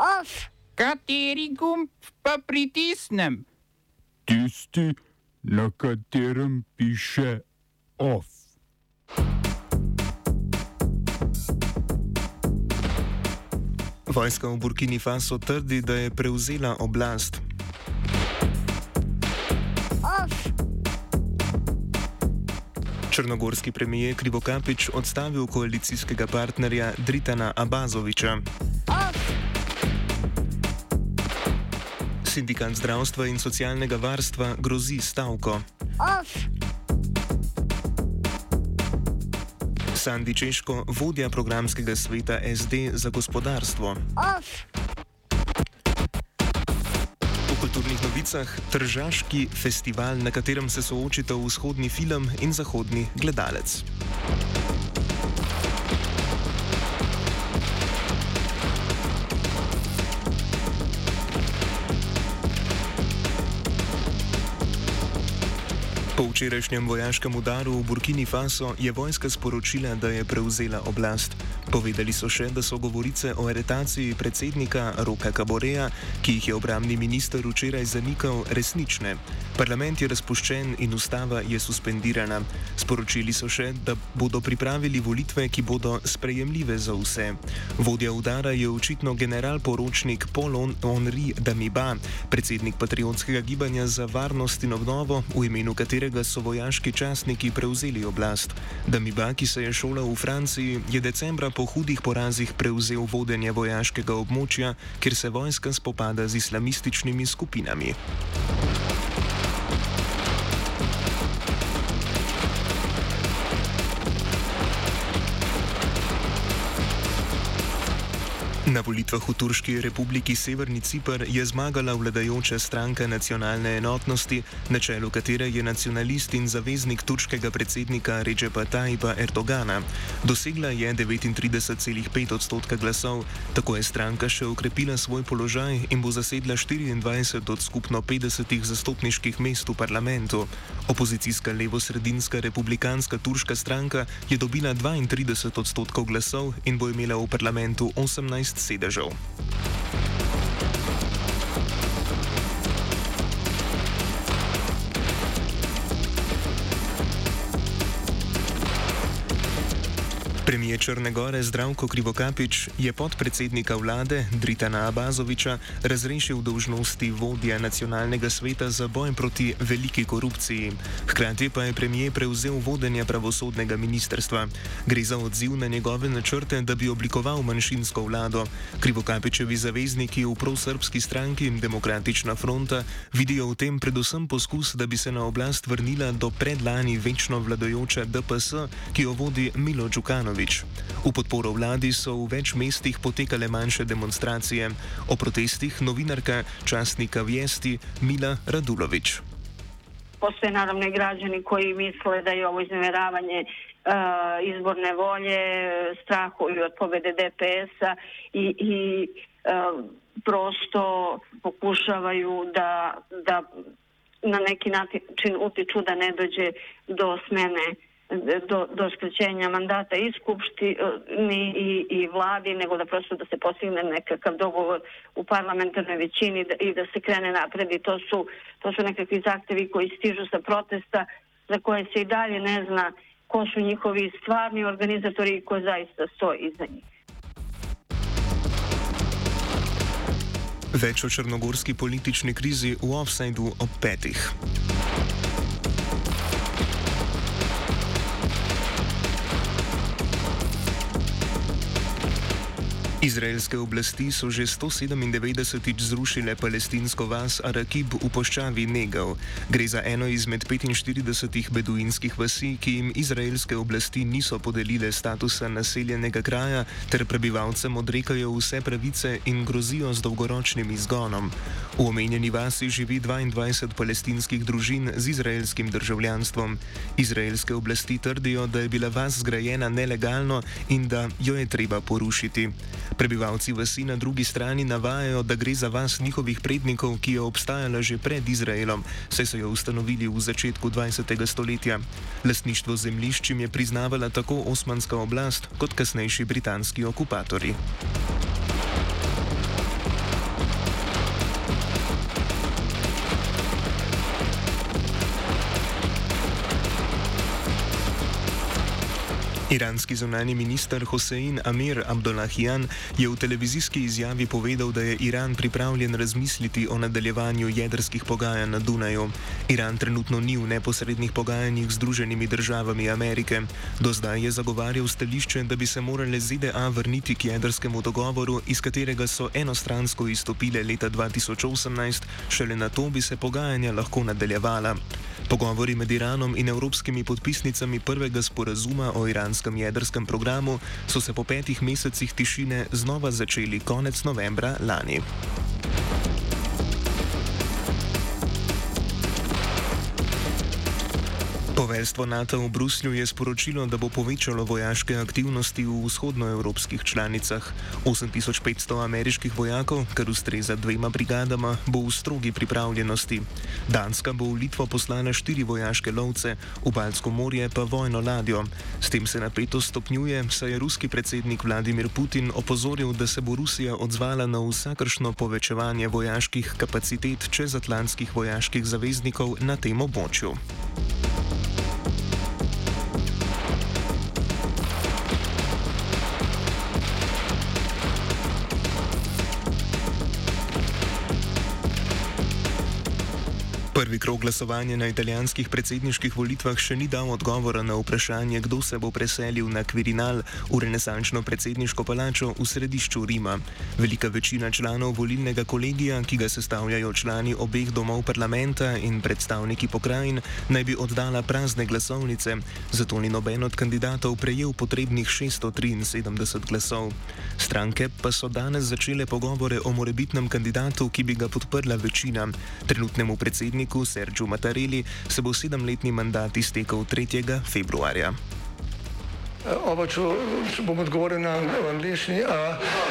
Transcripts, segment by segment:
Off. Kateri gumb pa pritisnem? Tisti, na katerem piše OF. Vojska v Burkini Faso trdi, da je prevzela oblast. Off. Črnogorski premijer Krivokapič odstavil koalicijskega partnerja Dritana Abazoviča. Sindikat zdravstva in socialnega varstva grozi stavko. Off. Sandi Češko, vodja programskega sveta SD za gospodarstvo. Off. V kulturnih novicah Tržaški festival, na katerem se soočita vzhodni film in zahodni gledalec. Včerajšnjem vojaškem udaru v Burkini Faso je vojska sporočila, da je prevzela oblast. Povedali so še, da so govorice o aretaciji predsednika Roka Kaboreja, ki jih je obramni minister včeraj zanikal, resnične. Parlament je razpuščen in ustava je suspendirana. Sporočili so še, da bodo pripravili volitve, ki bodo sprejemljive za vse. Vodja udara je očitno general-poročnik Paul Henri Damiba, predsednik patriotskega gibanja za varnost in obnovo, v imenu katerega so vojaški častniki prevzeli oblast. Damiba, ki se je šolal v Franciji, je decembra po hudih porazih prevzel vodenje vojaškega območja, kjer se vojska spopada z islamističnimi skupinami. Na volitvah v Turški republiki Severni Cipr je zmagala vladajoča stranka nacionalne enotnosti, na čelu katere je nacionalist in zaveznik turškega predsednika Recepa Tajba Erdogana. Dosegla je 39,5 odstotka glasov, tako je stranka še ukrepila svoj položaj in bo zasedla 24 od skupno 50 zastopniških mest v parlamentu. Opozicijska levo-sredinska republikanska turška stranka je dobila 32 odstotkov glasov in bo imela v parlamentu 18 Cedar Joe. Premijer Črne Gore Zdravko Krivokapič je podpredsednika vlade Dritana Abazoviča razrešil dolžnosti vodja nacionalnega sveta za boj proti veliki korupciji. Hkrati pa je premijer prevzel vodenje pravosodnega ministrstva. Gre za odziv na njegove načrte, da bi oblikoval manjšinsko vlado. Krivokapičevi zavezniki v prosrbski stranki in demokratična fronta vidijo v tem predvsem poskus, da bi se na oblast vrnila do predlani večno vladajoča DPS, ki jo vodi Milo Đukanovič. V podporo vladi so v več mestih potekale manjše demonstracije. O protestih novinarka časnika Vijesti Mila Radulović. Postoje naravno i građani koji misle da je ovo izneveravanje uh, izborne volje, strahuju od pobede DPS-a i, i uh, prosto pokušavaju da, da na neki način utiču da ne dođe do smene do, do skrećenja mandata i skupštini i, i vladi, nego da prosto da se postigne nekakav dogovor u parlamentarnoj većini da, i da se krene napred i to su, to su nekakvi zahtevi koji stižu sa protesta za koje se i dalje ne zna ko su njihovi stvarni organizatori i ko zaista stoji iza njih. Več o črnogorski politični krizi v offsajdu ob petih. Izraelske oblasti so že 197 zrušile palestinsko vas Arakib v poščavi Negev. Gre za eno izmed 45 beduinskih vasi, ki jim izraelske oblasti niso podelile statusa naseljenega kraja, ter prebivalcem odrekajo vse pravice in grozijo z dolgoročnim izgonom. V omenjeni vasi živi 22 palestinskih družin z izraelskim državljanstvom. Izraelske oblasti trdijo, da je bila vas zgrajena nelegalno in da jo je treba porušiti. Prebivalci vasi na drugi strani navajajo, da gre za vas njihovih prednikov, ki je obstajala že pred Izraelom, saj so jo ustanovili v začetku 20. stoletja. Lastništvo zemljiščim je priznavala tako osmanska oblast kot kasnejši britanski okupatori. Iranski zunani minister Hosein Amir Abdullahian je v televizijski izjavi povedal, da je Iran pripravljen razmisliti o nadaljevanju jedrskih pogajanj na Dunaju. Iran trenutno ni v neposrednih pogajanjih z Združenimi državami Amerike. Do zdaj je zagovarjal stališče, da bi se morale ZDA vrniti k jedrskemu dogovoru, iz katerega so enostransko izstopile leta 2018, šele na to bi se pogajanja lahko nadaljevala. Pogovori med Iranom in evropskimi podpisnicami prvega sporazuma o iranskem jedrskem programu so se po petih mesecih tišine znova začeli konec novembra lani. Poveljstvo NATO v Bruslju je sporočilo, da bo povečalo vojaške aktivnosti v vzhodnoevropskih članicah. 8500 ameriških vojakov, kar ustreza dvema brigadama, bo v strogi pripravljenosti. Danska bo v Litvo poslala štiri vojaške lovce, v Balsko morje pa vojno ladjo. S tem se napetost stopnjuje, saj je ruski predsednik Vladimir Putin opozoril, da se bo Rusija odzvala na vsakršno povečevanje vojaških kapacitet čezatlantskih vojaških zaveznikov na tem območju. Prvi krog glasovanja na italijanskih predsedniških volitvah še ni dal odgovora na vprašanje, kdo se bo preselil na Quirinal v renesančno predsedniško palačo v središču Rima. Velika večina članov volilnega kolegija, ki ga sestavljajo člani obeh domov parlamenta in predstavniki pokrajin, naj bi oddala prazne glasovnice, zato ni noben od kandidatov prejel potrebnih 673 glasov. Stranke pa so danes začele pogovore o morebitnem kandidatu, ki bi ga podprla večina. Trenutnemu predsedniku predsedniku Sergio Mattarelli se bo sedemletni mandat iztekel 3. februarja. Oba, če, če bom odgovoril na angliški.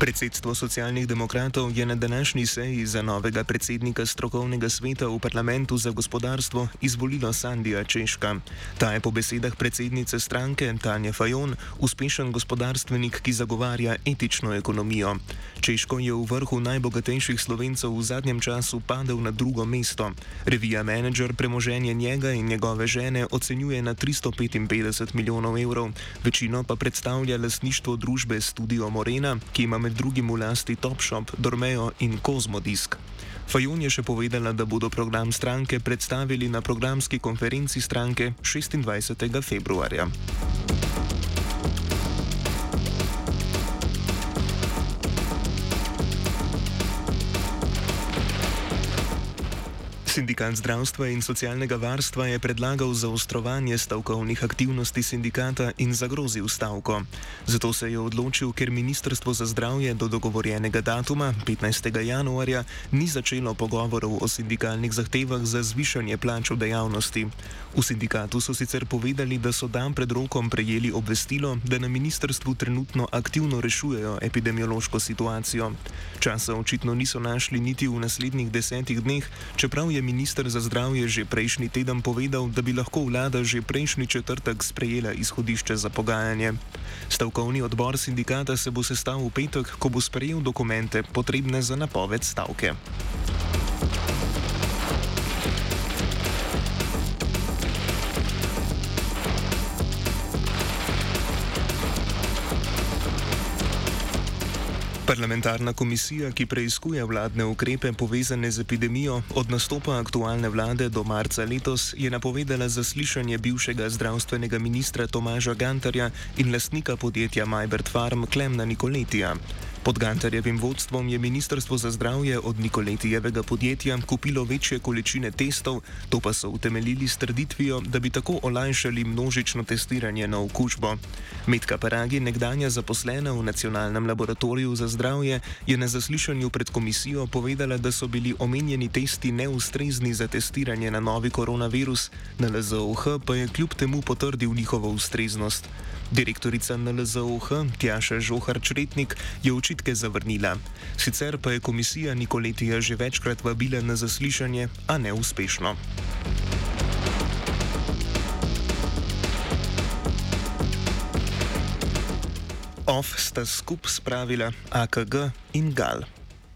Predsedstvo socialnih demokratov je na današnji seji za novega predsednika strokovnega sveta v parlamentu za gospodarstvo izvolilo Sandija Češka. Ta je po besedah predsednice stranke Tanja Fajon uspešen gospodarstvenik, ki zagovarja etično ekonomijo. Češko je v vrhu najbogatejših slovencev v zadnjem času padel na drugo mesto. Revija Manager premoženje njega in njegove žene ocenjuje na 355 milijonov evrov, večino pa predstavlja lasništvo družbe Studio Morena, ki ima med med drugim v lasti Topshop, Dormejo in Kozmodisk. Fajon je še povedala, da bodo program stranke predstavili na programski konferenci stranke 26. februarja. Sindikat zdravstva in socialnega varstva je predlagal zaostrovanje stavkovnih aktivnosti sindikata in zagrozil stavko. Zato se je odločil, ker Ministrstvo za zdravje do dogovorjenega datuma, 15. januarja, ni začelo pogovorov o sindikalnih zahtevah za zvišanje plač v dejavnosti. V sindikatu so sicer povedali, da so dan pred rokom prejeli obvestilo, da na ministrstvu trenutno aktivno rešujejo epidemiološko situacijo. Časa očitno niso našli niti v naslednjih desetih dneh, čeprav je minister za zdravje že prejšnji teden povedal, da bi lahko vlada že prejšnji četrtek sprejela izhodišče za pogajanje. Stavkovni odbor sindikata se bo sestal v petek, ko bo sprejel dokumente potrebne za napoved stavke. Parlamentarna komisija, ki preizkuje vladne ukrepe povezane z epidemijo, od nastopa aktualne vlade do marca letos je napovedala zaslišanje bivšega zdravstvenega ministra Tomaža Gantarja in lastnika podjetja Majbert Farm Klemna Nikoletija. Pod Gantarjevim vodstvom je Ministrstvo za zdravje od Nikoletijevega podjetja kupilo večje količine testov, to pa so utemeljili s trditvijo, da bi tako olajšali množično testiranje na okužbo. Medka Paragi, nekdanja zaposlena v Nacionalnem laboratoriju za zdravje, je na zaslišanju pred komisijo povedala, da so bili omenjeni testi neustrezni za testiranje na novi koronavirus, na LZOH pa je kljub temu potrdil njihovo ustreznost. Direktorica NLZOH Tjaša Žohar Čretnik je očitke zavrnila. Sicer pa je komisija Nikoletija že večkrat vabila na zaslišanje, a neuspešno. OF sta skup spravila AKG in GAL.